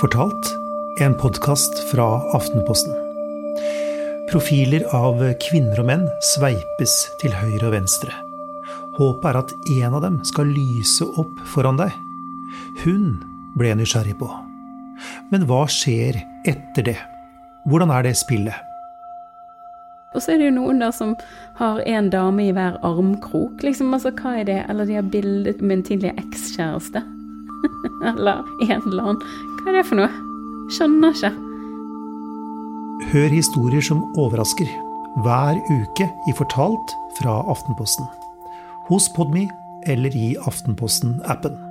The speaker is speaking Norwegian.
Fortalt, en podkast fra Aftenposten. Profiler av kvinner og menn sveipes til høyre og venstre. Håpet er at en av dem skal lyse opp foran deg. Hun ble jeg nysgjerrig på. Men hva skjer etter det? Hvordan er det spillet? Og så er det jo noen der som har en dame i hver armkrok. Liksom, altså, hva er det? Eller de har bildet med en tidligere ekskjæreste. eller en eller annen. Hva er det for noe? Skjønner ikke. Hør historier som overrasker hver uke i Fortalt fra Aftenposten. Hos Podme eller i Aftenposten-appen.